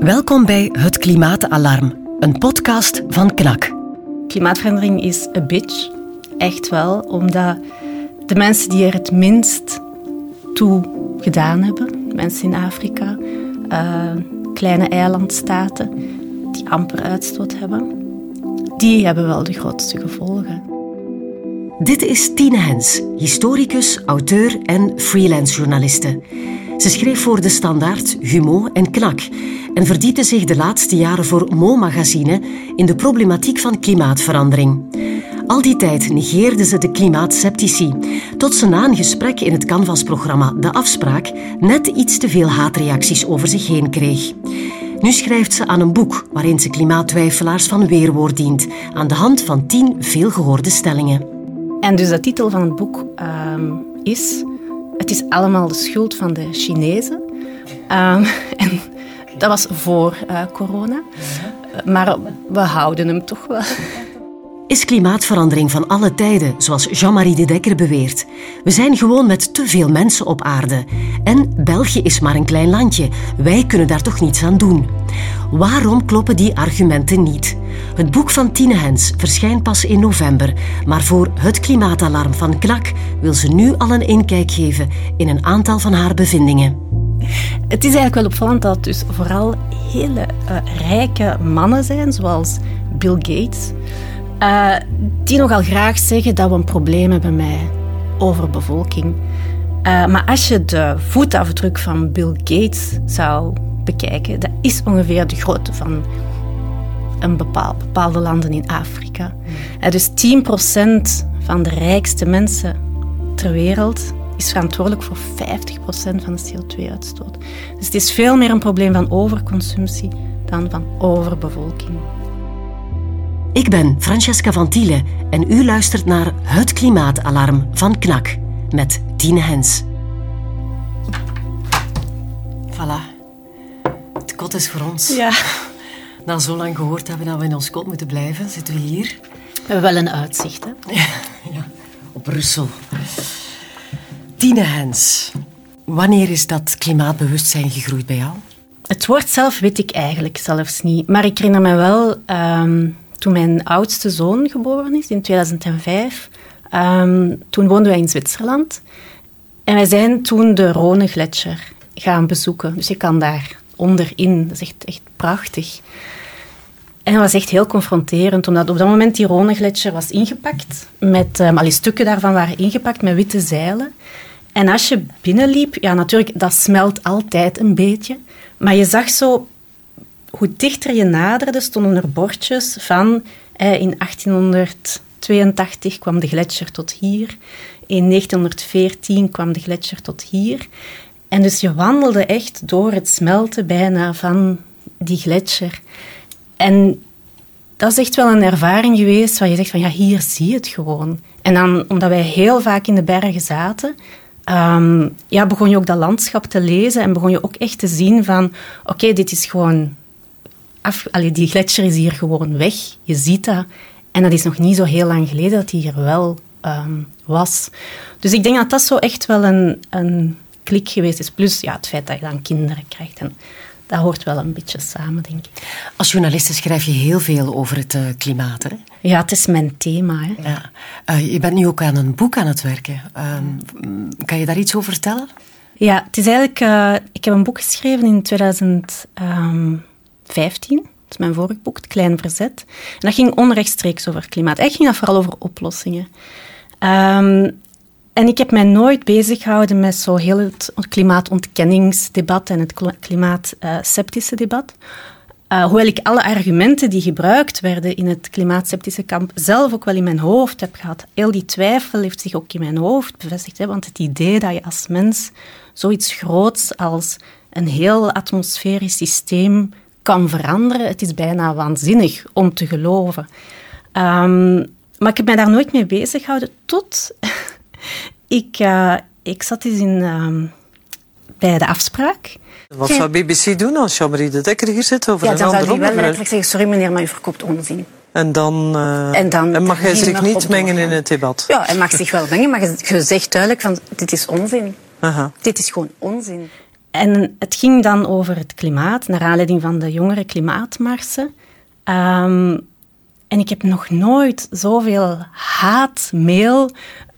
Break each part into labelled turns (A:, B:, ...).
A: Welkom bij Het Klimaatalarm, een podcast van KNAK.
B: Klimaatverandering is een bitch. Echt wel, omdat de mensen die er het minst toe gedaan hebben, mensen in Afrika, uh, kleine eilandstaten, die amper uitstoot hebben, die hebben wel de grootste gevolgen.
A: Dit is Tine Hens, historicus, auteur en freelance journaliste. Ze schreef voor De Standaard, Humo en Knak en verdiepte zich de laatste jaren voor Mo-magazine in de problematiek van klimaatverandering. Al die tijd negeerde ze de klimaatseptici, tot ze na een gesprek in het Canvas-programma De Afspraak net iets te veel haatreacties over zich heen kreeg. Nu schrijft ze aan een boek waarin ze klimaattwijfelaars van weerwoord dient, aan de hand van tien veelgehoorde stellingen.
B: En dus de titel van het boek ehm, is Het is allemaal de schuld van de Chinezen. Um, en dat was voor uh, corona. Maar we houden hem toch wel.
A: Is klimaatverandering van alle tijden, zoals Jean-Marie de Dekker beweert? We zijn gewoon met te veel mensen op aarde. En België is maar een klein landje. Wij kunnen daar toch niets aan doen? Waarom kloppen die argumenten niet? Het boek van Tine Hens verschijnt pas in november, maar voor het klimaatalarm van KNAK wil ze nu al een inkijk geven in een aantal van haar bevindingen.
B: Het is eigenlijk wel opvallend dat het dus vooral hele uh, rijke mannen zijn, zoals Bill Gates, uh, die nogal graag zeggen dat we een probleem hebben met overbevolking. Uh, maar als je de voetafdruk van Bill Gates zou bekijken, dat is ongeveer de grootte van een bepaal, bepaalde landen in Afrika. Uh, dus 10% van de rijkste mensen ter wereld is verantwoordelijk voor 50% van de CO2-uitstoot. Dus het is veel meer een probleem van overconsumptie dan van overbevolking.
A: Ik ben Francesca van Tiele en u luistert naar Het Klimaatalarm van KNAK met Tine Hens.
C: Voilà. Het kot is voor ons.
B: Ja.
C: Na zo lang gehoord hebben dat we in ons kot moeten blijven, zitten we hier.
B: We hebben wel een uitzicht, hè?
C: Ja, ja op Brussel. Tine Hens, wanneer is dat klimaatbewustzijn gegroeid bij jou?
B: Het woord zelf weet ik eigenlijk zelfs niet. Maar ik herinner me wel, ehm, toen mijn oudste zoon geboren is, in 2005, um, toen woonden wij in Zwitserland. En wij zijn toen de Rhone-gletsjer gaan bezoeken. Dus je kan daar onderin. Dat is echt, prachtig. En dat was echt heel confronterend, omdat op dat moment die Rhone-gletsjer was ingepakt. Met, um, al die stukken daarvan waren ingepakt met witte zeilen. En als je binnenliep, ja natuurlijk, dat smelt altijd een beetje. Maar je zag zo, hoe dichter je naderde, stonden er bordjes van eh, in 1882 kwam de gletsjer tot hier. In 1914 kwam de gletsjer tot hier. En dus je wandelde echt door het smelten bijna van die gletsjer. En dat is echt wel een ervaring geweest waar je zegt van ja, hier zie je het gewoon. En dan, omdat wij heel vaak in de bergen zaten, um, ja, begon je ook dat landschap te lezen en begon je ook echt te zien van oké, dit is gewoon... Af, allee, die gletsjer is hier gewoon weg. Je ziet dat. En dat is nog niet zo heel lang geleden dat die hier wel um, was. Dus ik denk dat dat zo echt wel een, een klik geweest is. Plus ja, het feit dat je dan kinderen krijgt. En dat hoort wel een beetje samen, denk ik.
C: Als journaliste schrijf je heel veel over het uh, klimaat, hè?
B: Ja, het is mijn thema. Hè?
C: Ja. Uh, je bent nu ook aan een boek aan het werken. Um, kan je daar iets over vertellen?
B: Ja, het is eigenlijk... Uh, ik heb een boek geschreven in 2015. Dat is mijn vorige boek, Het Klein Verzet. En dat ging onrechtstreeks over klimaat. Eigenlijk ging dat vooral over oplossingen. Um, en ik heb mij nooit bezig gehouden met zo heel het klimaatontkenningsdebat en het klimaatsceptische debat. Uh, hoewel ik alle argumenten die gebruikt werden in het klimaatsceptische kamp zelf ook wel in mijn hoofd heb gehad. Heel die twijfel heeft zich ook in mijn hoofd bevestigd. Want het idee dat je als mens zoiets groots als een heel atmosferisch systeem kan veranderen, het is bijna waanzinnig om te geloven. Um, maar ik heb mij daar nooit mee bezig gehouden tot ik, uh, ik zat eens in, uh, bij de afspraak.
D: Wat zou BBC doen als Jean-Marie de Dekker hier zit over
B: ja,
D: een ander
B: onderwerp? Ja, dan zou hij wel letterlijk zeggen, sorry meneer, maar u verkoopt onzin.
D: En dan, uh, en dan en mag hij zich niet mengen in het debat?
B: Ja, hij mag zich wel mengen, maar je zegt duidelijk van dit is onzin. Aha. Dit is gewoon onzin. En het ging dan over het klimaat, naar aanleiding van de jongere klimaatmarsen. Um, en ik heb nog nooit zoveel haatmail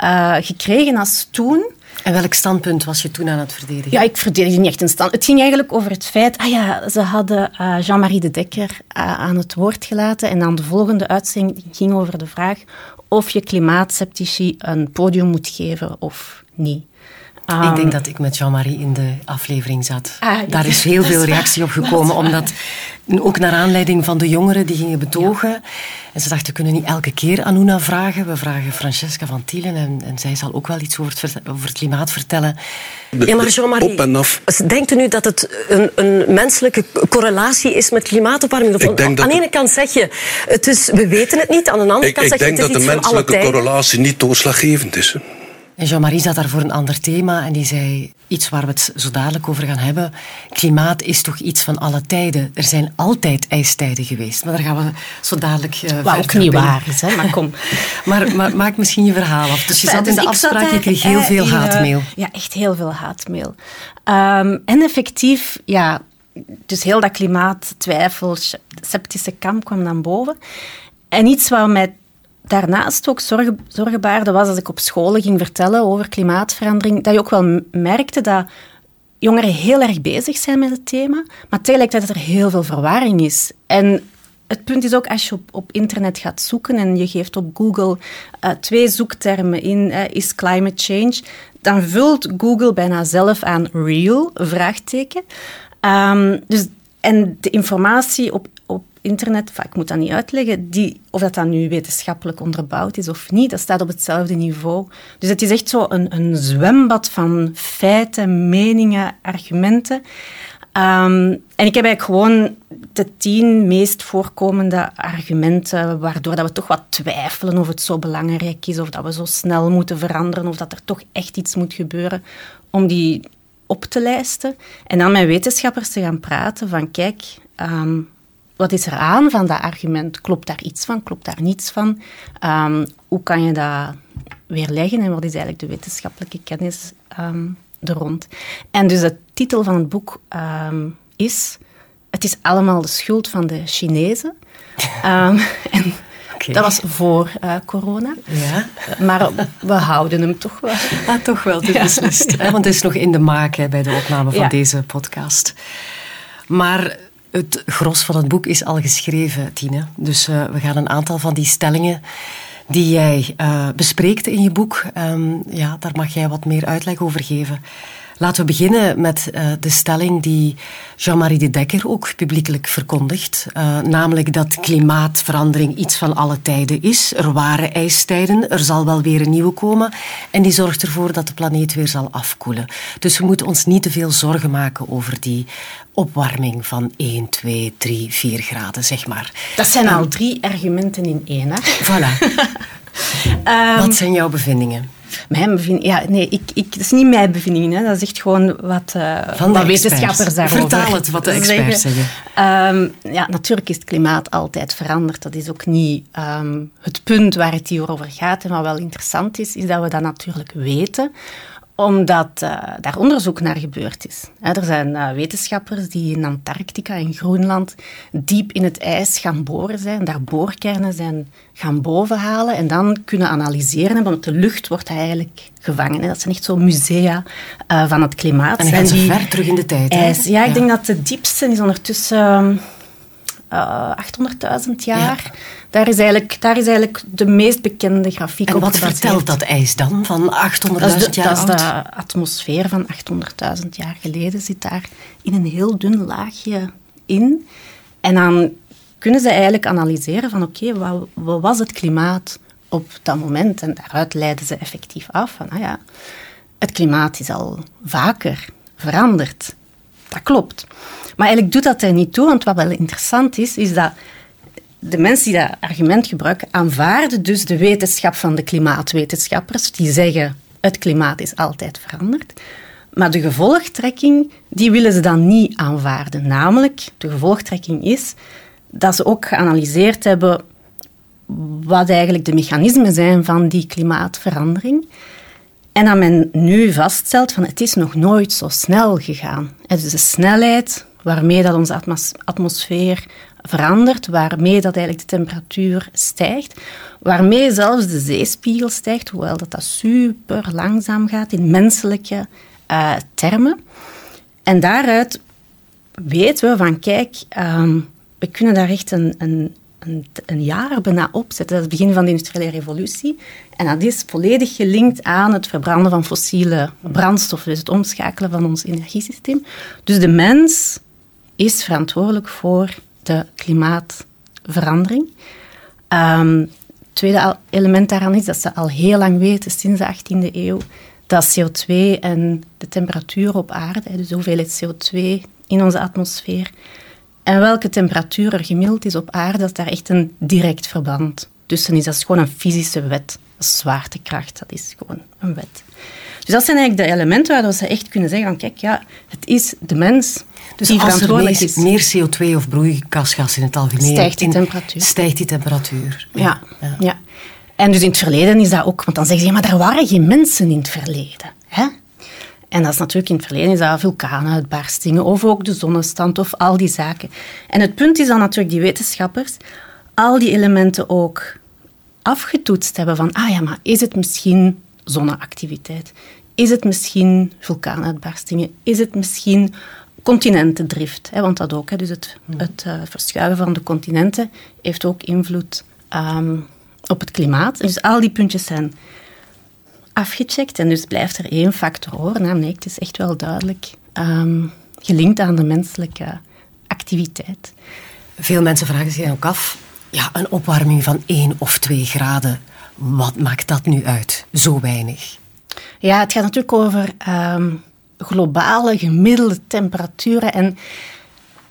B: uh, gekregen als toen.
A: En welk standpunt was je toen aan het verdedigen?
B: Ja, ik verdedigde niet echt een stand. Het ging eigenlijk over het feit... Ah ja, ze hadden uh, Jean-Marie de Dekker uh, aan het woord gelaten. En dan de volgende uitzending ging over de vraag of je klimaatceptici een podium moet geven of niet.
A: Um, ik denk dat ik met Jean-Marie in de aflevering zat. Ah, Daar is heel veel reactie op gekomen, omdat ook naar aanleiding van de jongeren die gingen betogen. En ze dachten, we kunnen niet elke keer Anuna vragen. We vragen Francesca van Tielen en, en zij zal ook wel iets over het, over het klimaat vertellen.
E: Ja, maar Jean-Marie, op en af. denkt u nu dat het een, een menselijke correlatie is met klimaatopwarming? Ik denk aan de ene kant zeg je, het is, we weten het niet. Aan de andere kant zeg je, het is
F: Ik denk dat de menselijke correlatie niet doorslaggevend is.
A: En Jean-Marie zat daar voor een ander thema en die zei iets waar we het zo dadelijk over gaan hebben. Klimaat is toch iets van alle tijden. Er zijn altijd ijstijden geweest. Maar daar gaan we zo dadelijk uh,
B: Wat ook niet waar is, hè? maar kom.
A: maar, maar, maak misschien je verhaal af. Dus je zat in de afspraak, je kreeg heel veel haatmail.
B: Ja, echt heel veel haatmail. Um, en effectief, ja, dus heel dat klimaattwijfel, sceptische kamp kwam dan boven. En iets wat mij daarnaast ook zorgen, zorgen baarde was als ik op scholen ging vertellen over klimaatverandering, dat je ook wel merkte dat jongeren heel erg bezig zijn met het thema, maar tegelijkertijd dat er heel veel verwarring is. En het punt is ook, als je op, op internet gaat zoeken en je geeft op Google uh, twee zoektermen in, is climate change, dan vult Google bijna zelf aan real, vraagteken. Um, dus, en de informatie op internet, ik moet dat niet uitleggen, die, of dat dan nu wetenschappelijk onderbouwd is of niet, dat staat op hetzelfde niveau. Dus het is echt zo een, een zwembad van feiten, meningen, argumenten. Um, en ik heb eigenlijk gewoon de tien meest voorkomende argumenten waardoor dat we toch wat twijfelen of het zo belangrijk is, of dat we zo snel moeten veranderen, of dat er toch echt iets moet gebeuren, om die op te lijsten. En dan met wetenschappers te gaan praten van kijk, um, wat is er aan van dat argument? Klopt daar iets van? Klopt daar niets van? Um, hoe kan je dat weerleggen en wat is eigenlijk de wetenschappelijke kennis um, er rond? En dus de titel van het boek um, is: Het is allemaal de schuld van de Chinezen. en Dat was voor uh, corona. Ja. Maar we houden hem toch wel.
A: Ah, toch wel, beslist. Ja. Want het is nog in de maak hè, bij de opname van ja. deze podcast. Maar het gros van het boek is al geschreven, Tine. Dus uh, we gaan een aantal van die stellingen die jij uh, bespreekt in je boek, um, ja, daar mag jij wat meer uitleg over geven. Laten we beginnen met uh, de stelling die Jean-Marie de Dekker ook publiekelijk verkondigt. Uh, namelijk dat klimaatverandering iets van alle tijden is. Er waren ijstijden, er zal wel weer een nieuwe komen. En die zorgt ervoor dat de planeet weer zal afkoelen. Dus we moeten ons niet te veel zorgen maken over die opwarming van 1, 2, 3, 4 graden, zeg maar.
B: Dat zijn al drie argumenten in één, hè?
A: Voilà. um, Wat zijn jouw bevindingen?
B: Mijn bevinding, ja, nee, ik, ik, dat is niet mijn bevinding. Hè. Dat is echt gewoon wat, uh,
A: Van
B: wat wetenschappers daarover
A: Vertaal het wat de experts zeggen.
B: Um, ja, natuurlijk is het klimaat altijd veranderd. Dat is ook niet um, het punt waar het hier over gaat. En wat wel interessant is, is dat we dat natuurlijk weten omdat uh, daar onderzoek naar gebeurd is. er zijn uh, wetenschappers die in Antarctica en Groenland diep in het ijs gaan boren zijn, daar boorkernen zijn gaan bovenhalen en dan kunnen analyseren, want de lucht wordt eigenlijk gevangen. Hè. Dat zijn echt zo musea uh, van het klimaat.
A: En dan gaan ze ver terug in de tijd.
B: IJs, ja, ik denk dat de diepste is ondertussen 800.000 jaar. Ja. Daar is, eigenlijk, daar is eigenlijk de meest bekende grafiek
A: en
B: op
A: wat vertelt dat ijs dan van 800.000 jaar
B: Dat is
A: de
B: atmosfeer van 800.000 jaar geleden. Zit daar in een heel dun laagje in. En dan kunnen ze eigenlijk analyseren van oké, okay, wat, wat, was het klimaat op dat moment? En daaruit leiden ze effectief af van, ah ja, het klimaat is al vaker veranderd. Dat klopt. Maar eigenlijk doet dat er niet toe, want wat wel interessant is, is dat de mensen die dat argument gebruiken, aanvaarden dus de wetenschap van de klimaatwetenschappers, die zeggen het klimaat is altijd veranderd. Maar de gevolgtrekking, die willen ze dan niet aanvaarden. Namelijk, de gevolgtrekking is dat ze ook geanalyseerd hebben wat eigenlijk de mechanismen zijn van die klimaatverandering. En dat men nu vaststelt van het is nog nooit zo snel gegaan. dus de snelheid waarmee dat onze atmosfeer verandert, waarmee dat eigenlijk de temperatuur stijgt, waarmee zelfs de zeespiegel stijgt, hoewel dat, dat super langzaam gaat in menselijke uh, termen. En daaruit weten we van, kijk, ehm, we kunnen daar echt een, een, een, een, jaar bijna op zetten. Dat is het begin van de industriële revolutie. En dat is volledig gelinkt aan het verbranden van fossiele brandstoffen, dus het omschakelen van ons energiesysteem. Dus de mens is verantwoordelijk voor de klimaatverandering. Um, tweede element daaraan is dat ze al heel lang weten, sinds de 18e eeuw, dat CO2 en de temperatuur op aarde, dus de hoeveelheid CO2 in onze atmosfeer, en welke temperatuur er gemiddeld is op aarde, dat daar echt een direct verband tussen is. Dat is gewoon een fysische wet. Is zwaartekracht, dat is gewoon een wet. Dus dat zijn eigenlijk de elementen waar ze echt kunnen zeggen van kijk, ja, het is de mens
A: dus die als er meer, meer, CO2 of broeikasgas in het algemeen...
B: Stijgt die temperatuur.
A: Stijgt die temperatuur.
B: Ja, ja. ja. En dus in het verleden is dat ook... Want dan zeggen ze, ja, maar er waren geen mensen in het verleden. Hè? En dat is natuurlijk in het verleden is dat vulkaanuitbarstingen of ook de zonnestand of al die zaken. En het punt is dan natuurlijk die wetenschappers al die elementen ook afgetoetst hebben van, ah ja, maar is het misschien zonneactiviteit? Is het misschien vulkaanuitbarstingen? Is het misschien continentendrift? Hè, want dat ook, hè, dus het, hmm. het uh, verschuiven van de continenten heeft ook invloed um, op het klimaat. Dus al die puntjes zijn afgecheckt en dus blijft er één factor over, namelijk het is echt wel duidelijk um, gelinkt aan de menselijke activiteit.
A: Veel mensen vragen zich ook af, ja, een opwarming van 1 of 2 graden, wat maakt dat nu uit? Zo weinig.
B: Ja, het gaat natuurlijk over um, globale gemiddelde temperaturen. En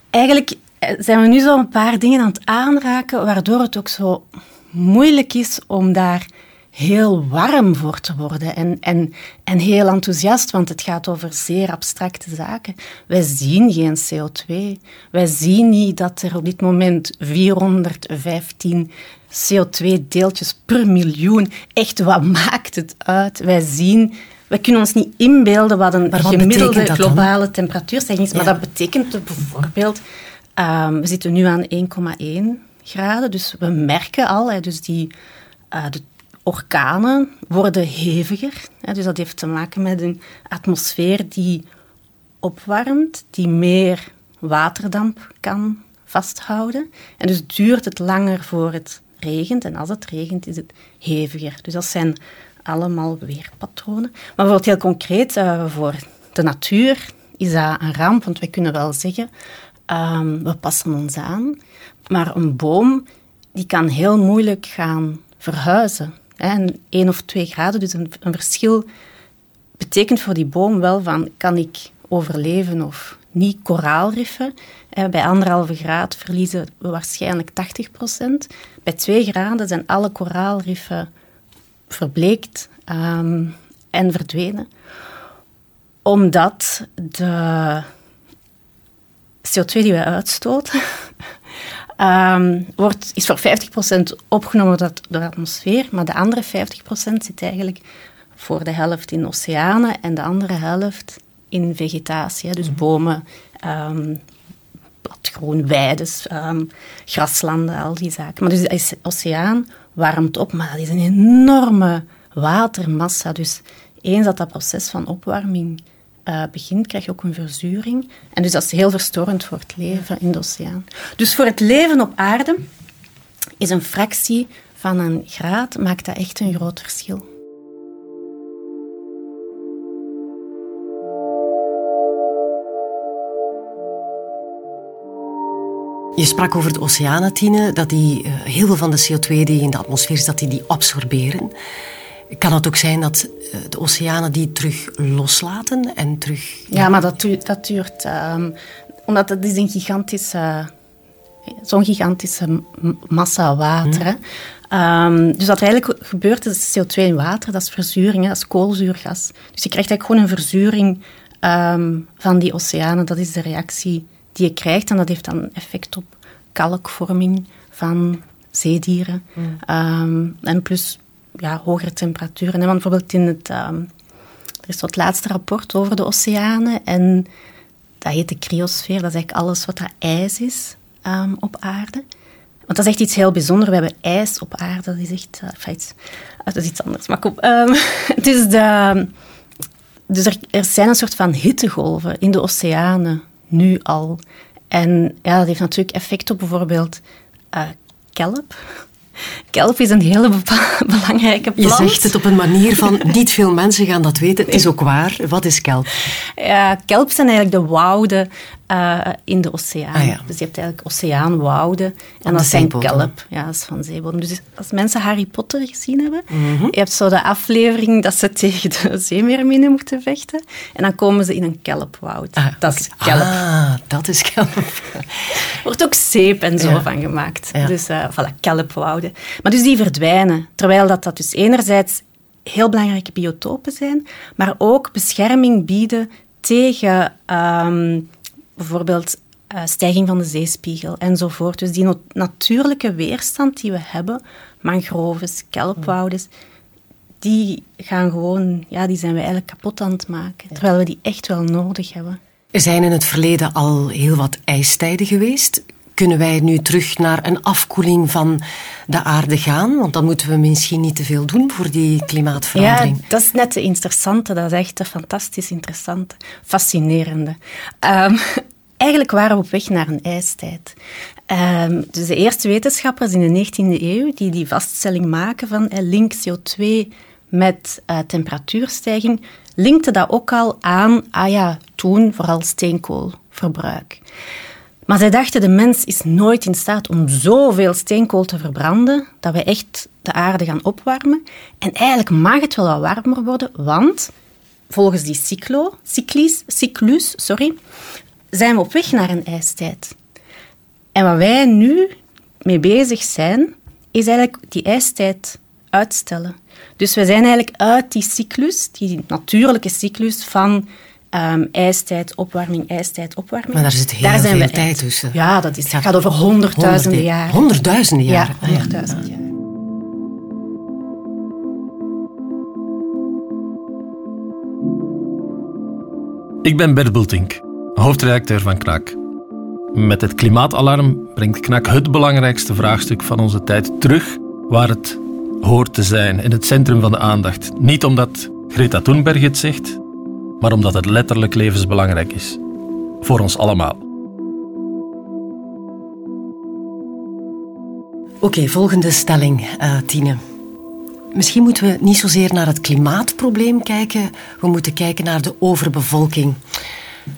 B: eigenlijk eh, zijn we nu zo een paar dingen aan het aanraken, waardoor het ook zo moeilijk is om daar heel warm voor te worden en, en, en heel enthousiast, want het gaat over zeer abstracte zaken. Wij zien geen CO2. Wij zien niet dat er op dit moment 415 CO2-deeltjes per miljoen. Echt, wat maakt het uit? Wij zien we kunnen ons niet inbeelden wat een gemiddelde globale temperatuurstijging is. Maar dat betekent bijvoorbeeld... Um, we zitten nu aan 1,1 graden, dus we merken al... Hè, dus die, uh, de orkanen worden heviger. Hè, dus dat heeft te maken met een atmosfeer die opwarmt, die meer waterdamp kan vasthouden. En dus duurt het langer voor het regent. En als het regent, is het heviger. Dus dat zijn allemaal weerpatronen. Maar bijvoorbeeld heel concreet, uh, voor de natuur is dat een ramp, want wij kunnen wel zeggen, um, we passen ons aan, maar een boom die kan heel moeilijk gaan verhuizen. En één of twee graden, dus een, een verschil betekent voor die boom wel van, kan ik overleven of niet koraalriffen. Bij anderhalve graad verliezen we waarschijnlijk 80 procent. Bij twee graden zijn alle koraalriffen verbleekt ehm, en verdwenen. Omdat de CO2 die wij uitstoten, um, wordt, is voor 50% opgenomen door de atmosfeer, maar de andere 50% zit eigenlijk voor de helft in oceanen en de andere helft in vegetatie. Dus mhm. bomen, um, bladgroen, weides, graslanden, al die zaken. Maar dus de oceaan warmt op, maar dat is een enorme watermassa. Dus eens dat dat proces van opwarming uh, begint, krijg je ook een verzuring. En dus dat is heel verstorend voor het leven in de oceaan. Dus voor het leven op aarde is een fractie van een graad, maakt dat echt een groot verschil.
A: Je sprak over de oceanen, Tine, dat die uh, heel veel van de CO2 die in de atmosfeer is, dat die die absorberen. Kan het ook zijn dat uh, de oceanen die terug loslaten en terug...
B: Ja, maar dat, duurt... Dat duurt um, omdat het is een gigantische... Zo'n gigantische massa water. Hm. Um, dus wat eigenlijk gebeurt is CO2 in water, dat is verzuring, dat is koolzuurgas. Dus je krijgt eigenlijk gewoon een verzuring um, van die oceanen. Dat is de reactie die je krijgt. En dat heeft dan effect op kalkvorming van zeedieren. Mm. Ehm, en plus ja, hogere temperaturen. Want bijvoorbeeld in het... Um, er is het laatste rapport over de oceanen en dat heet de cryosfeer. Dat is eigenlijk alles wat dat ijs is um, op aarde. Want dat is echt iets heel bijzonders. We hebben ijs op aarde. Dat is echt... Uh, iets, dat is iets anders. Maar kom. Um, de, dus er, er, zijn een soort van hittegolven in de oceanen, nu al. En ja, dat heeft natuurlijk effect op bijvoorbeeld uh, kelp. Kelp is een hele belangrijke plant.
A: Je zegt het op een manier van niet veel mensen gaan dat weten. Het is ook waar. Wat is kelp?
B: Ja, kelp zijn eigenlijk de wouden uh, in de oceaan. Ah, ja. Dus je hebt eigenlijk oceaanwouden. En dat zijn kelp. Ja, dat is van zeebodem. Dus als mensen Harry Potter gezien hebben, mm je hebt zo de aflevering dat ze tegen de zeemeerminnen moeten vechten. En dan komen ze in een kelpwoud. Ah, dat is kelp.
A: Ah, dat is kelp.
B: wordt ook zeep en zo van gemaakt. Dus uh, voilà, kelpwouden. Maar dus die verdwijnen. Terwijl dat, dat dus enerzijds heel belangrijke biotopen zijn, maar ook bescherming bieden tegen ehm, bijvoorbeeld uh, stijging van de zeespiegel enzovoort. Dus die natuurlijke weerstand die we hebben, mangroves, kelpwouden, die gaan gewoon, ja, die zijn we eigenlijk kapot aan het maken. Terwijl we die echt wel nodig hebben.
A: Er zijn in het verleden al heel wat ijstijden geweest. Kunnen wij nu terug naar een afkoeling van de aarde gaan? Want dan moeten we misschien niet te veel doen voor die klimaatverandering.
B: Ja, dat is net de interessante. Dat is echt een fantastisch interessante, fascinerende. Um, eigenlijk waren we op weg naar een ijstijd. Um, dus de eerste wetenschappers in de 19e eeuw die die vaststelling maken van eh, link CO2 met uh, temperatuurstijging, linkten dat ook al aan, ah ja, toen vooral steenkoolverbruik. Maar zij dachten, de mens is nooit in staat om zoveel steenkool te verbranden dat we echt de aarde gaan opwarmen. En eigenlijk mag het wel wat warmer worden, want volgens die cyclo, cyclis, cyclus sorry, zijn we op weg naar een ijstijd. En wat wij nu mee bezig zijn, is eigenlijk die ijstijd uitstellen. Dus we zijn eigenlijk uit die cyclus, die natuurlijke cyclus van um, ijstijd, opwarming, ijstijd, opwarming.
A: Maar daar zit heel daar zijn veel we tijd tussen.
B: Ja, dat is, het gaat over honderdduizenden jaren.
A: Honderdduizenden jaren?
B: Ja, honderdduizenden jaren.
G: Ik ben Bert Bultink hoofdredacteur van KNAK. Met het klimaatalarm brengt KNAK het belangrijkste vraagstuk van onze tijd terug waar het hoort te zijn, in het centrum van de aandacht. Niet omdat Greta Thunberg het zegt, maar omdat het letterlijk levensbelangrijk is. Voor ons allemaal.
A: Oké, volgende stelling, uh, Tine. Misschien moeten we niet zozeer naar het klimaatprobleem kijken, we moeten kijken naar de overbevolking.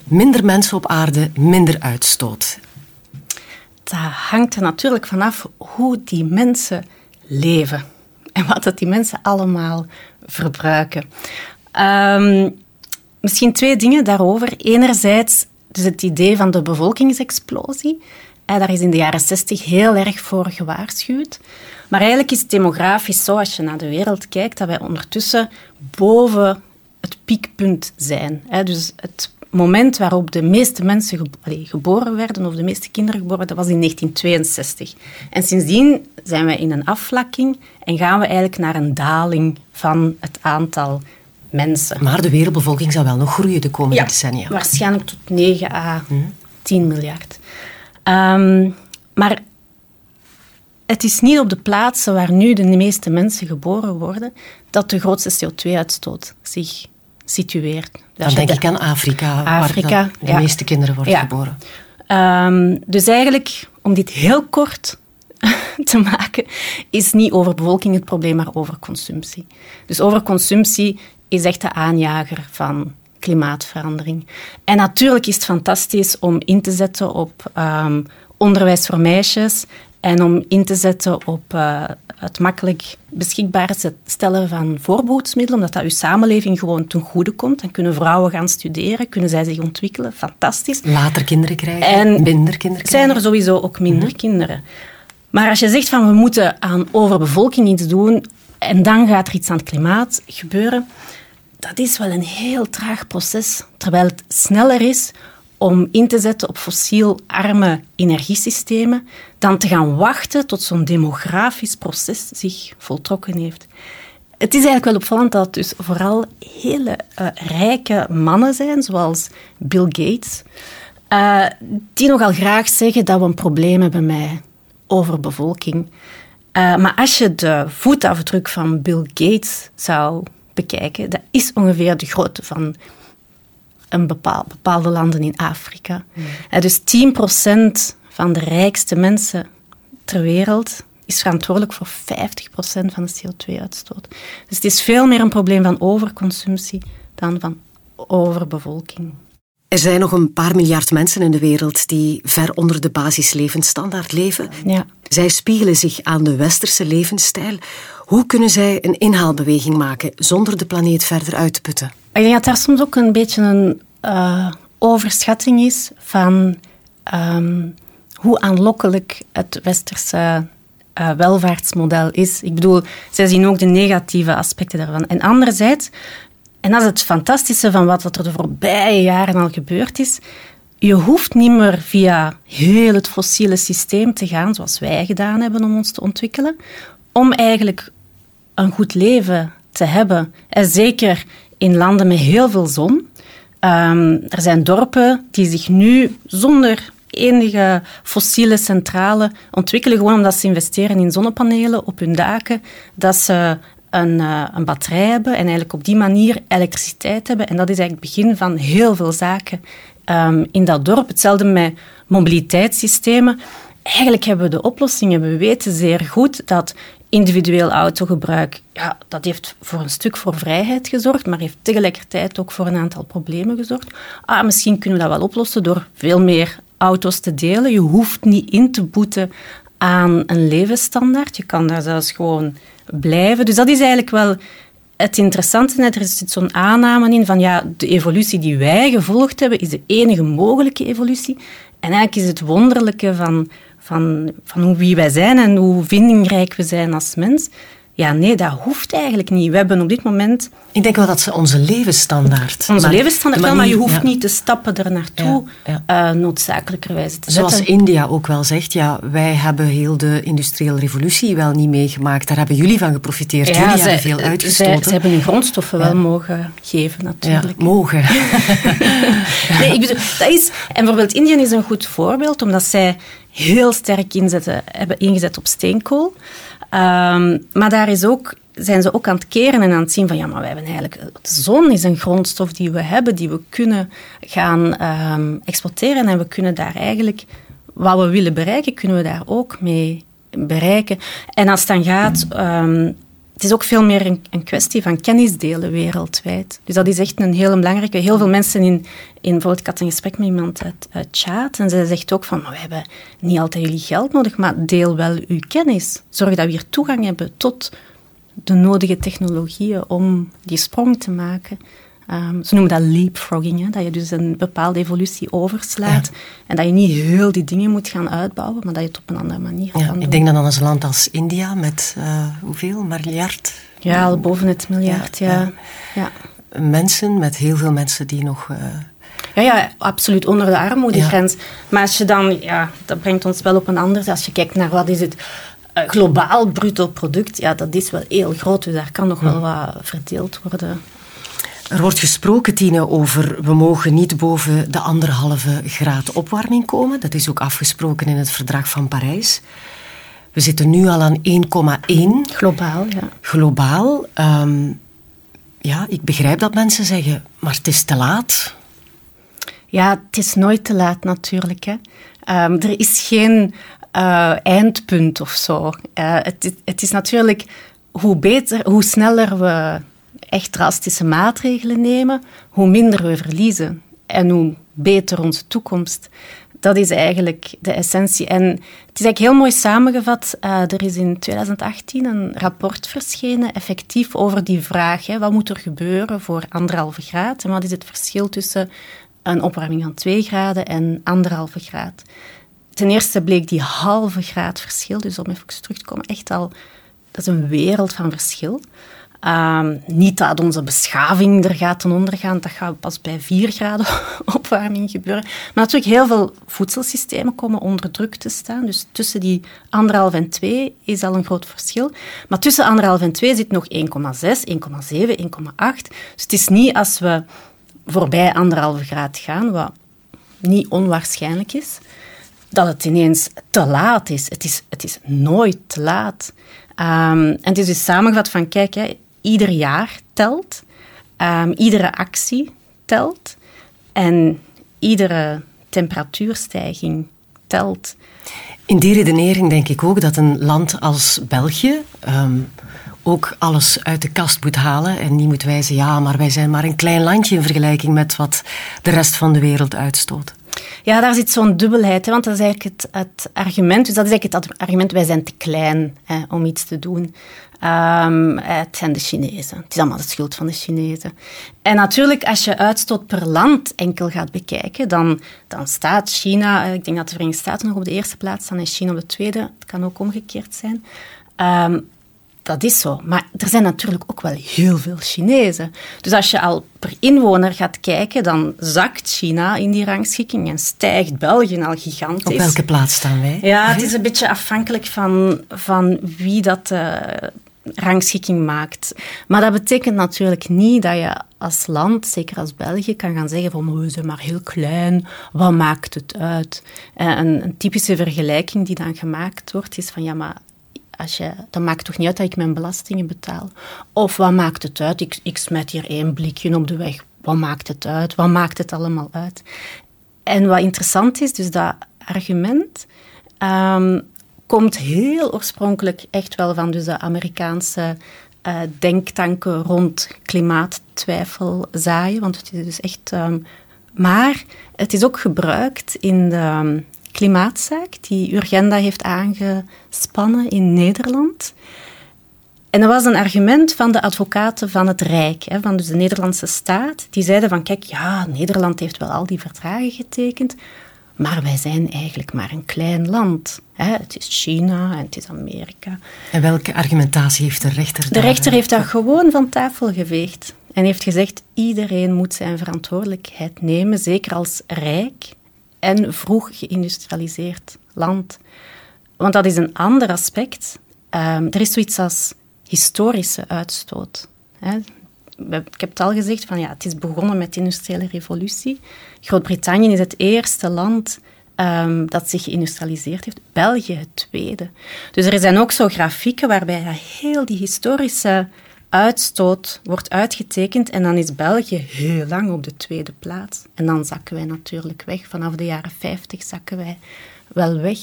A: Minder mensen op aarde, minder uitstoot.
B: Dat hangt er natuurlijk vanaf hoe die mensen leven en wat dat die mensen allemaal verbruiken. Ehm, misschien twee dingen daarover. Enerzijds dus het idee van de bevolkingsexplosie. Daar is in de jaren 60 heel erg voor gewaarschuwd. Maar eigenlijk is het demografisch zo, als je naar de wereld kijkt, dat wij ondertussen boven het piekpunt zijn. Dus het moment waarop de meeste mensen geboren werden, of de meeste kinderen geboren werden, was in 1962. En sindsdien zijn we in een afvlakking en gaan we eigenlijk naar een daling van het aantal mensen.
A: Maar de wereldbevolking zal wel nog groeien de komende ja, decennia.
B: waarschijnlijk tot 9 à 10 miljard. Ehm, maar het is niet op de plaatsen waar nu de meeste mensen geboren worden dat de grootste CO2-uitstoot zich situeert.
A: Dan denk ik aan Afrika, Afrika waar de meeste kinderen worden geboren.
B: Um, dus eigenlijk, om dit heel kort te maken, is niet overbevolking het probleem, maar overconsumptie. Dus overconsumptie is echt de aanjager van klimaatverandering. En natuurlijk is het fantastisch om in te zetten op um, onderwijs voor meisjes en om in te zetten op uh, het makkelijk beschikbaar stellen van voorbehoedsmiddelen, omdat dat uw samenleving gewoon ten goede komt. Dan kunnen vrouwen gaan studeren, kunnen zij zich ontwikkelen. Fantastisch.
A: Later kinderen krijgen, en minder kinderen krijgen.
B: zijn er sowieso ook minder mhm. kinderen. Maar als je zegt van we moeten aan overbevolking iets doen en dan gaat er iets aan het klimaat gebeuren, dat is wel een heel traag proces. Terwijl het sneller is om in te zetten op fossiel-arme energiesystemen dan te gaan wachten tot zo'n demografisch proces zich voltrokken heeft. het is eigenlijk wel opvallend dat het dus vooral hele uh, rijke mannen zijn, zoals Bill Gates, uh, die nogal graag zeggen dat we een probleem hebben met overbevolking. Uh, maar als je de voetafdruk van Bill Gates zou bekijken, dat is ongeveer de grootte van een bepaal, bepaalde landen in Afrika. Mm. dus 10% van de rijkste mensen ter wereld is verantwoordelijk voor 50% van de CO2-uitstoot. Dus het is veel meer een probleem van overconsumptie dan van overbevolking.
A: Er zijn nog een paar miljard mensen in de wereld die ver onder de basislevensstandaard leven. Ja. Zij spiegelen zich aan de westerse levensstijl. Hoe kunnen zij een inhaalbeweging maken zonder de planeet verder uit te putten?
B: Ik denk dat daar soms ook een beetje een uh, overschatting is van um, hoe aanlokkelijk het westerse uh, welvaartsmodel is. Ik bedoel, zij zien ook de negatieve aspecten daarvan. En anderzijds, en dat is het fantastische van wat er de voorbije jaren al gebeurd is, je hoeft niet meer via heel het fossiele systeem te gaan, zoals wij gedaan hebben om ons te ontwikkelen, om eigenlijk een goed leven te hebben. En zeker in landen met heel veel zon. Um, er zijn dorpen die zich nu zonder enige fossiele centrale ontwikkelen, gewoon omdat ze investeren in zonnepanelen op hun daken, dat ze een, uh, een batterij hebben en eigenlijk op die manier elektriciteit hebben. En dat is eigenlijk het begin van heel veel zaken um, in dat dorp. Hetzelfde met mobiliteitssystemen. Eigenlijk hebben we de oplossingen. We weten zeer goed dat individueel autogebruik, ja, dat heeft voor een stuk voor vrijheid gezorgd, maar heeft tegelijkertijd ook voor een aantal problemen gezorgd. Ah, misschien kunnen we dat wel oplossen door veel meer auto's te delen. Je hoeft niet in te boeten aan een levensstandaard. Je kan daar zelfs gewoon blijven. Dus dat is eigenlijk wel het interessante. Er zit zo'n aanname in van ja, de evolutie die wij gevolgd hebben is de enige mogelijke evolutie. En eigenlijk is het wonderlijke van, van, van hoe wie wij zijn en hoe vindingrijk we zijn als mens, ja, nee, dat hoeft eigenlijk niet. We hebben op dit moment...
A: Ik denk wel dat ze onze levensstandaard...
B: Onze levensstandaard wel, maar je hoeft niet te stappen er naartoe, ja, ja. Uh, noodzakelijkerwijs te
A: Zoals India ook wel zegt, ja, wij hebben heel de industriële revolutie wel niet meegemaakt. Daar hebben jullie van geprofiteerd. jullie hebben veel uitgestoten.
B: Ze hebben hun grondstoffen wel mogen geven, natuurlijk.
A: mogen.
B: nee, ik bedoel, dat is... En bijvoorbeeld India is een goed voorbeeld, omdat zij heel sterk inzetten, hebben ingezet op steenkool. Um, maar daar is ook, zijn ze ook aan het keren en aan het zien van ja, maar wij hebben eigenlijk... De zon is een grondstof die we hebben, die we kunnen gaan um, exporteren en we kunnen daar eigenlijk... Wat we willen bereiken, kunnen we daar ook mee bereiken. En als het dan gaat um, het is ook veel meer een, een, kwestie van kennis delen wereldwijd. Dus dat is echt een hele belangrijke. Heel veel mensen in, in bijvoorbeeld, ik had een gesprek met iemand uit, uit en zij zegt ook van, we hebben niet altijd jullie geld nodig, maar deel wel uw kennis. Zorg dat we hier toegang hebben tot de nodige technologieën om die sprong te maken. Um, ze noemen dat leapfrogging, hè, dat je dus een bepaalde evolutie overslaat en dat je niet heel die dingen moet gaan uitbouwen, maar dat je het op een andere manier ja, kan.
A: Ik denk dan aan een land als India met uh, hoeveel? Miljard?
B: Ja, al boven het miljard, ja. ja.
A: Mensen, met heel veel mensen die nog... Uh,
B: ja, ja, absoluut onder de armoedegrens. Maar als je dan, ja, dat brengt ons wel op een ander. Als je kijkt naar wat is het uh, globaal bruto product, ja, dat is wel heel groot. Dus daar kan nog wel wat verdeeld worden.
A: Er wordt gesproken, Tine, over we mogen niet boven de anderhalve graad opwarming komen. Dat is ook afgesproken in het verdrag van Parijs. We zitten nu al aan 1,1.
B: Globaal, ja.
A: Globaal. Um, ja, ik begrijp dat mensen zeggen, maar het is te laat.
B: Ja, het is nooit te laat natuurlijk. Hè. Um, er is geen uh, eindpunt of zo. Uh, het, het is natuurlijk hoe beter, hoe sneller we echt drastische maatregelen nemen, hoe minder we verliezen en hoe beter onze toekomst. Dat is eigenlijk de essentie. En het is eigenlijk heel mooi samengevat. Uh, er is in 2018 een rapport verschenen, effectief over die vraag. Hè, wat moet er gebeuren voor anderhalve graad? En wat is het verschil tussen een opwarming van 2 graden en anderhalve graad? Ten eerste bleek die halve graad verschil, dus om even terug te komen, echt al, dat is een wereld van verschil. Um, niet dat onze beschaving er gaat ten ondergaan, dat gaat pas bij 4 graden opwarming gebeuren. Maar natuurlijk, heel veel voedselsystemen komen onder druk te staan. Dus tussen die anderhalf en 2 is al een groot verschil. Maar tussen anderhalf en 2 zit nog 1,6, 1,7, 1,8. Dus het is niet als we voorbij anderhalve graad gaan, wat niet onwaarschijnlijk is, dat het ineens te laat is. Het is, het is nooit te laat. Um, en het is dus samengevat van, kijk, hè, ieder jaar telt, um, iedere actie telt en iedere temperatuurstijging telt.
A: In die redenering denk ik ook dat een land als België um, ook alles uit de kast moet halen en niet moet wijzen, ja, maar wij zijn maar een klein landje in vergelijking met wat de rest van de wereld uitstoot.
B: Ja, daar zit zo'n dubbelheid, hè, want dat is eigenlijk het, het, argument. Dus dat is eigenlijk het argument, wij zijn te klein hè, om iets te doen. Um, het zijn de Chinezen. Het is allemaal de schuld van de Chinezen. En natuurlijk, als je uitstoot per land enkel gaat bekijken, dan, dan staat China, eh, ik denk dat de Verenigde Staten nog op de eerste plaats staan en China op de tweede. Het kan ook omgekeerd zijn. Um, dat is zo. Maar er zijn natuurlijk ook wel heel veel Chinezen. Dus als je al per inwoner gaat kijken, dan zakt China in die rangschikking en stijgt België al gigantisch.
A: Op welke plaats staan wij?
B: Ja, het is een beetje afhankelijk van, van wie dat uh, rangschikking maakt. Maar dat betekent natuurlijk niet dat je als land, zeker als België, kan gaan zeggen van we zijn maar heel klein, wat maakt het uit? Uh, een, een typische vergelijking die dan gemaakt wordt is van ja, maar als je, dan maakt toch niet uit dat ik mijn belastingen betaal. Of wat maakt het uit? Ik, ik smet hier één blikje op de weg. Wat maakt het uit? Wat maakt het allemaal uit? En wat interessant is, dus dat argument um, komt heel oorspronkelijk echt wel van dus de Amerikaanse uh, denktanken rond klimaattwijfel zaaien. Want het is dus echt... Um, maar het is ook gebruikt in de klimaatzaak die Urgenda heeft aangespannen in Nederland. En dat was een argument van de advocaten van het Rijk, hè, van dus de Nederlandse staat. Die zeiden van, kijk, ja, Nederland heeft wel al die verdragen getekend, maar wij zijn eigenlijk maar een klein land. Hè. Het is China en het is Amerika.
A: En welke argumentatie heeft de rechter
B: De rechter heeft dat gewoon van tafel geveegd. En heeft gezegd, iedereen moet zijn verantwoordelijkheid nemen, zeker als rijk en vroeg geïndustrialiseerd land. Want dat is een ander aspect. Um, er is zoiets als historische uitstoot. Hè. Ik heb het al gezegd, van, ja, het is begonnen met de industriële revolutie. Groot-Brittannië is het eerste land um, dat zich geïndustrialiseerd heeft. België het tweede. Dus er zijn ook zo grafieken waarbij heel die historische uitstoot wordt uitgetekend en dan is België heel lang op de tweede plaats. En dan zakken wij natuurlijk weg. Vanaf de jaren 50 zakken wij wel weg.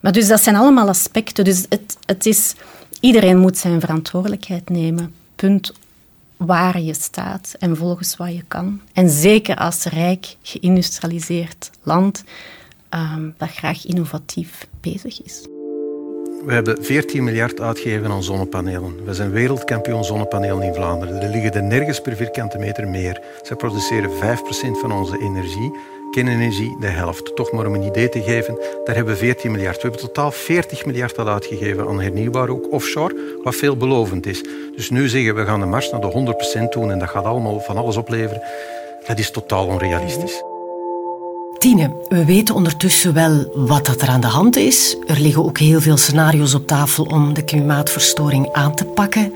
B: Maar dus dat zijn allemaal aspecten. Dus het, het is, iedereen moet zijn verantwoordelijkheid nemen. Punt waar je staat en volgens wat je kan. En zeker als rijk, geïndustrialiseerd land um, dat graag innovatief bezig is.
F: We hebben 14 miljard uitgegeven aan zonnepanelen. We zijn wereldkampioen zonnepanelen in Vlaanderen. Er liggen er nergens per vierkante meter meer. Zij produceren 5% van onze energie. Kernenergie de helft. Toch maar om een idee te geven, daar hebben we 14 miljard. We hebben totaal 40 miljard al uitgegeven aan hernieuwbaar, ook offshore, wat veelbelovend is. Dus nu zeggen we gaan de mars naar de 100% doen en dat gaat allemaal van alles opleveren. Dat is totaal onrealistisch.
A: Tine, we weten ondertussen wel wat dat er aan de hand is. Er liggen ook heel veel scenario's op tafel om de klimaatverstoring aan te pakken.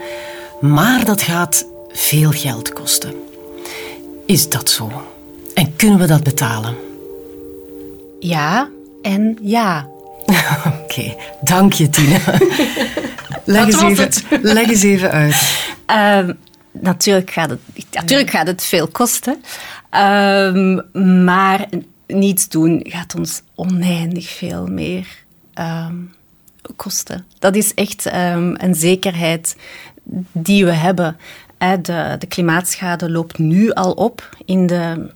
A: Maar dat gaat veel geld kosten. Is dat zo? En kunnen we dat betalen?
B: Ja en ja.
A: Oké, dank je Tine. leg, eens even, leg eens even uit.
B: Ehm, natuurlijk, gaat het, natuurlijk gaat het veel kosten. Um, maar niets doen gaat ons oneindig veel meer ehm, kosten. Dat is echt um, een zekerheid die we hebben. De, de, klimaatschade loopt nu al op in de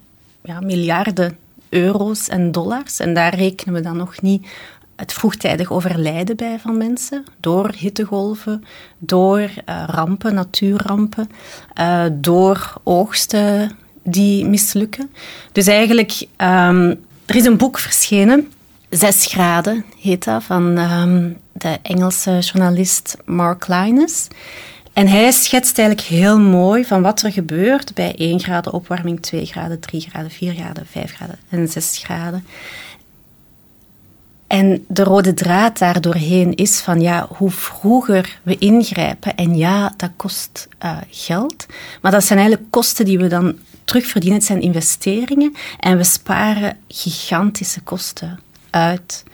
B: ja, miljarden euro's en dollars. En daar rekenen we dan nog niet het vroegtijdig overlijden bij van mensen. Door hittegolven, door uh, rampen, natuurrampen, uh, door oogsten die mislukken. Dus eigenlijk, um, er is een boek verschenen, Zes graden heet dat, van um, de Engelse journalist Mark Linus. En hij schetst eigenlijk heel mooi van wat er gebeurt bij 1 graden opwarming, 2 graden, 3 graden, 4 graden, 5 graden en 6 graden. En de rode draad daar doorheen is van ja, hoe vroeger we ingrijpen. En ja, dat kost uh, geld. Maar dat zijn eigenlijk kosten die we dan terugverdienen. Het zijn investeringen. En we sparen gigantische kosten uit.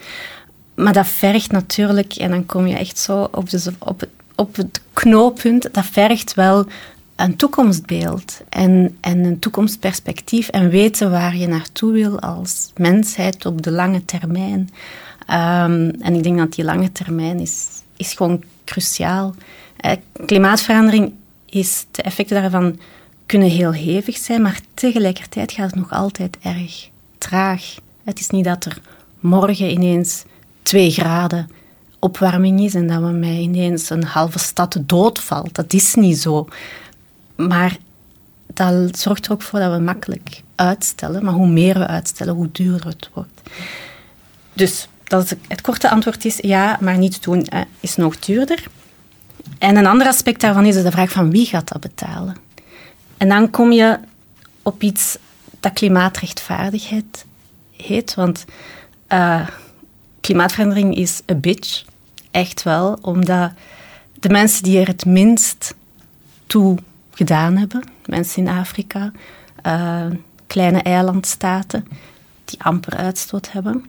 B: Maar dat vergt natuurlijk, en dan kom je echt zo op, de, op, op het knooppunt, dat vergt wel een toekomstbeeld en, en een toekomstperspectief en weten waar je naartoe wil als mensheid op de lange termijn. Um, en ik denk dat die lange termijn is, is gewoon cruciaal. Uh, klimaatverandering is, de effecten daarvan kunnen heel hevig zijn, maar tegelijkertijd gaat het nog altijd erg traag. Het is niet dat er morgen ineens twee graden opwarming is en dat we met ineens een halve stad doodvalt. Dat is niet zo. Maar dat zorgt er ook voor dat we makkelijk uitstellen. Maar hoe meer we uitstellen, hoe duurder het wordt. Dus dat het, korte antwoord is ja, maar niet doen is nog duurder. En een ander aspect daarvan is de vraag van wie gaat dat betalen. En dan kom je op iets dat klimaatrechtvaardigheid heet. Want uh, klimaatverandering is een bitch. Echt wel, omdat de mensen die er het minst toe gedaan hebben, mensen in Afrika, uh, kleine eilandstaten, die amper uitstoot hebben,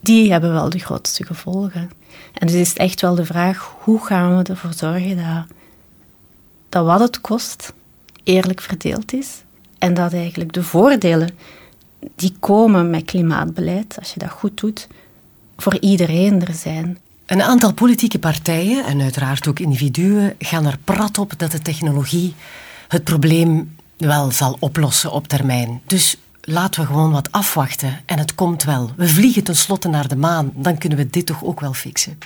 B: die hebben wel de grootste gevolgen. En dus is het echt wel de vraag, hoe gaan we ervoor zorgen dat, dat wat het kost eerlijk verdeeld is en dat eigenlijk de voordelen die komen met klimaatbeleid, als je dat goed doet, voor iedereen er zijn.
A: Een aantal politieke partijen en uiteraard ook individuen gaan er prat op dat de technologie het probleem wel zal oplossen op termijn. Dus laten we gewoon wat afwachten en het komt wel. We vliegen tenslotte naar de maan, dan kunnen we dit toch ook wel fixen.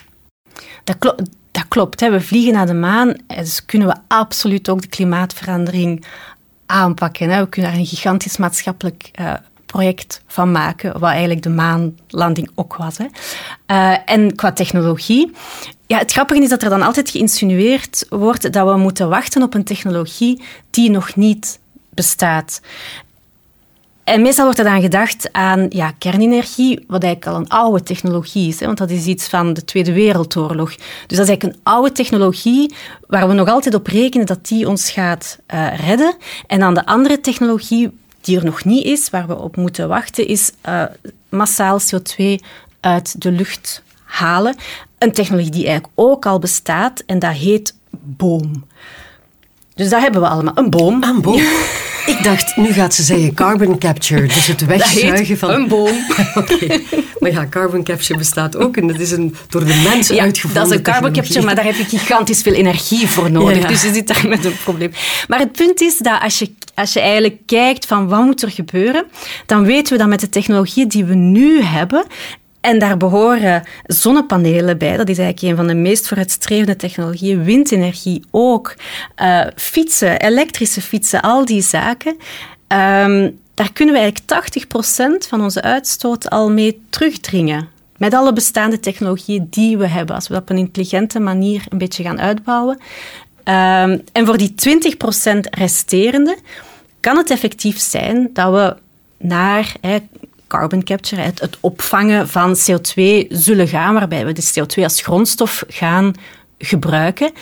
B: Dat, klopt. dat klopt. Hè. We vliegen naar de maan, dus kunnen we absoluut ook de klimaatverandering aanpakken. Hè. We kunnen daar een gigantisch maatschappelijk uh, project van maken, wat eigenlijk de maanlanding ook was. Hè. Uh, en qua technologie, ja, het grappige is dat er dan altijd geïnsinueerd wordt dat we moeten wachten op een technologie die nog niet bestaat. En meestal wordt er dan gedacht aan ja, kernenergie, wat eigenlijk al een oude technologie is. Hè, want dat is iets van de Tweede Wereldoorlog. Dus dat is eigenlijk een oude technologie waar we nog altijd op rekenen dat die ons gaat uh, redden. En dan de andere technologie die er nog niet is, waar we op moeten wachten, is uh, massaal CO2 uit de lucht halen. Een technologie die eigenlijk ook al bestaat en dat heet boom. Dus dat hebben we allemaal. Een boom.
A: Een boom. Ik dacht, nu gaat ze zeggen carbon capture, dus het wegzuigen van...
B: een boom.
A: Oké. Maar ja, carbon capture bestaat ook en dat is een door de mens ja, uitgevonden
B: dat is een carbon capture, maar daar heb je gigantisch veel energie voor nodig. Dus je zit daar met een probleem. Maar het punt is dat als je, als je eigenlijk kijkt van wat moet er gebeuren, dan weten we dat met de technologie die we nu hebben, en daar behoren zonnepanelen bij. Dat is eigenlijk een van de meest vooruitstrevende technologieën. Windenergie ook. Uh, fietsen, elektrische fietsen, al die zaken. Um, daar kunnen we eigenlijk 80% van onze uitstoot al mee terugdringen. Met alle bestaande technologieën die we hebben. Als we dat op een intelligente manier een beetje gaan uitbouwen. Um, en voor die 20% resterende kan het effectief zijn dat we naar carbon capture, het, het opvangen van CO2 zullen gaan, waarbij we de CO2 als grondstof gaan gebruiken.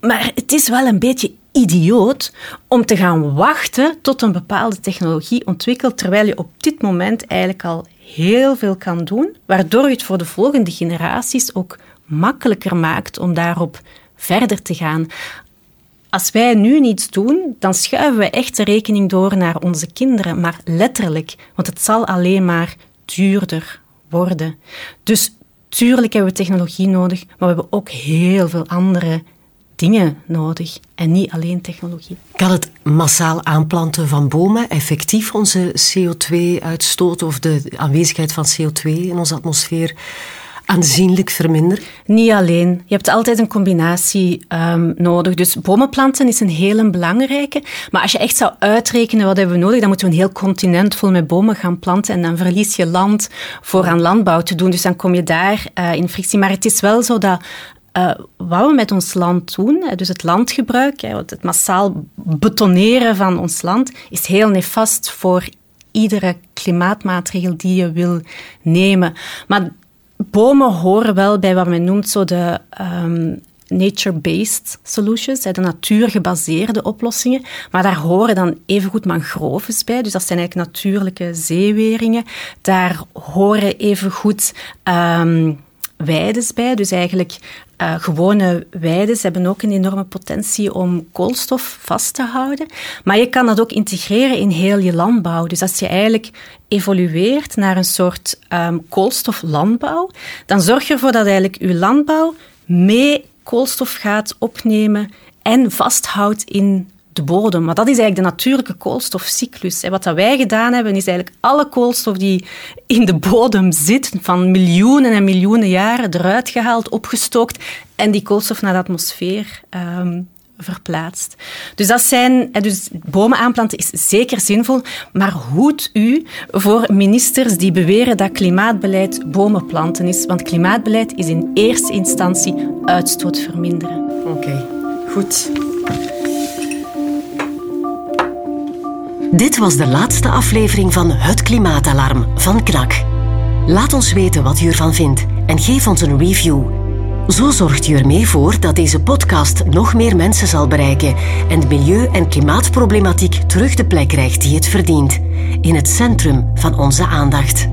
B: Maar het is wel een beetje idioot om te gaan wachten tot een bepaalde technologie ontwikkelt, terwijl je op dit moment eigenlijk al heel veel kan doen, waardoor je het voor de volgende generaties ook makkelijker maakt om daarop verder te gaan als wij nu niets doen, dan schuiven we echt de rekening door naar onze kinderen, maar letterlijk, want het zal alleen maar duurder worden. Dus tuurlijk hebben we technologie nodig, maar we hebben ook heel veel andere dingen nodig en niet alleen technologie.
A: Kan het massaal aanplanten van bomen effectief onze CO2-uitstoot of de aanwezigheid van CO2 in onze atmosfeer aanzienlijk verminderen?
B: Niet alleen. Je hebt altijd een combinatie um, nodig. Dus bomenplanten is een hele belangrijke. Maar als je echt zou uitrekenen wat hebben we nodig, dan moeten we een heel continent vol met bomen gaan planten. En dan verlies je land voor aan landbouw te doen. Dus dan kom je daar uh, in frictie. Maar het is wel zo dat uh, wat we met ons land doen, dus het landgebruik, het massaal betoneren van ons land, is heel nefast voor iedere klimaatmaatregel die je wil nemen. Maar bomen horen wel bij wat men noemt zo de um, nature-based solutions, de natuurgebaseerde oplossingen. Maar daar horen dan evengoed mangroves bij. Dus dat zijn eigenlijk natuurlijke zeeweringen. Daar horen evengoed um, weides bij. Dus eigenlijk uh, gewone weiden hebben ook een enorme potentie om koolstof vast te houden. Maar je kan dat ook integreren in heel je landbouw. Dus als je eigenlijk evolueert naar een soort um, koolstoflandbouw, dan zorg je ervoor dat eigenlijk je landbouw mee koolstof gaat opnemen en vasthoudt in de bodem. Maar dat is eigenlijk de natuurlijke koolstofcyclus. Wat wij gedaan hebben, is eigenlijk alle koolstof die in de bodem zit, van miljoenen en miljoenen jaren, eruit gehaald, opgestookt en die koolstof naar de atmosfeer um, verplaatst. Dus, dat zijn, dus bomen aanplanten is zeker zinvol, maar hoed u voor ministers die beweren dat klimaatbeleid bomen planten is. Want klimaatbeleid is in eerste instantie uitstoot verminderen.
H: Oké, goed.
A: Dit was de laatste aflevering van Het Klimaatalarm van KNAK. Laat ons weten wat u ervan vindt en geef ons een review. Zo zorgt u ermee voor dat deze podcast nog meer mensen zal bereiken en de milieu- en klimaatproblematiek terug de plek krijgt die het verdient, in het centrum van onze aandacht.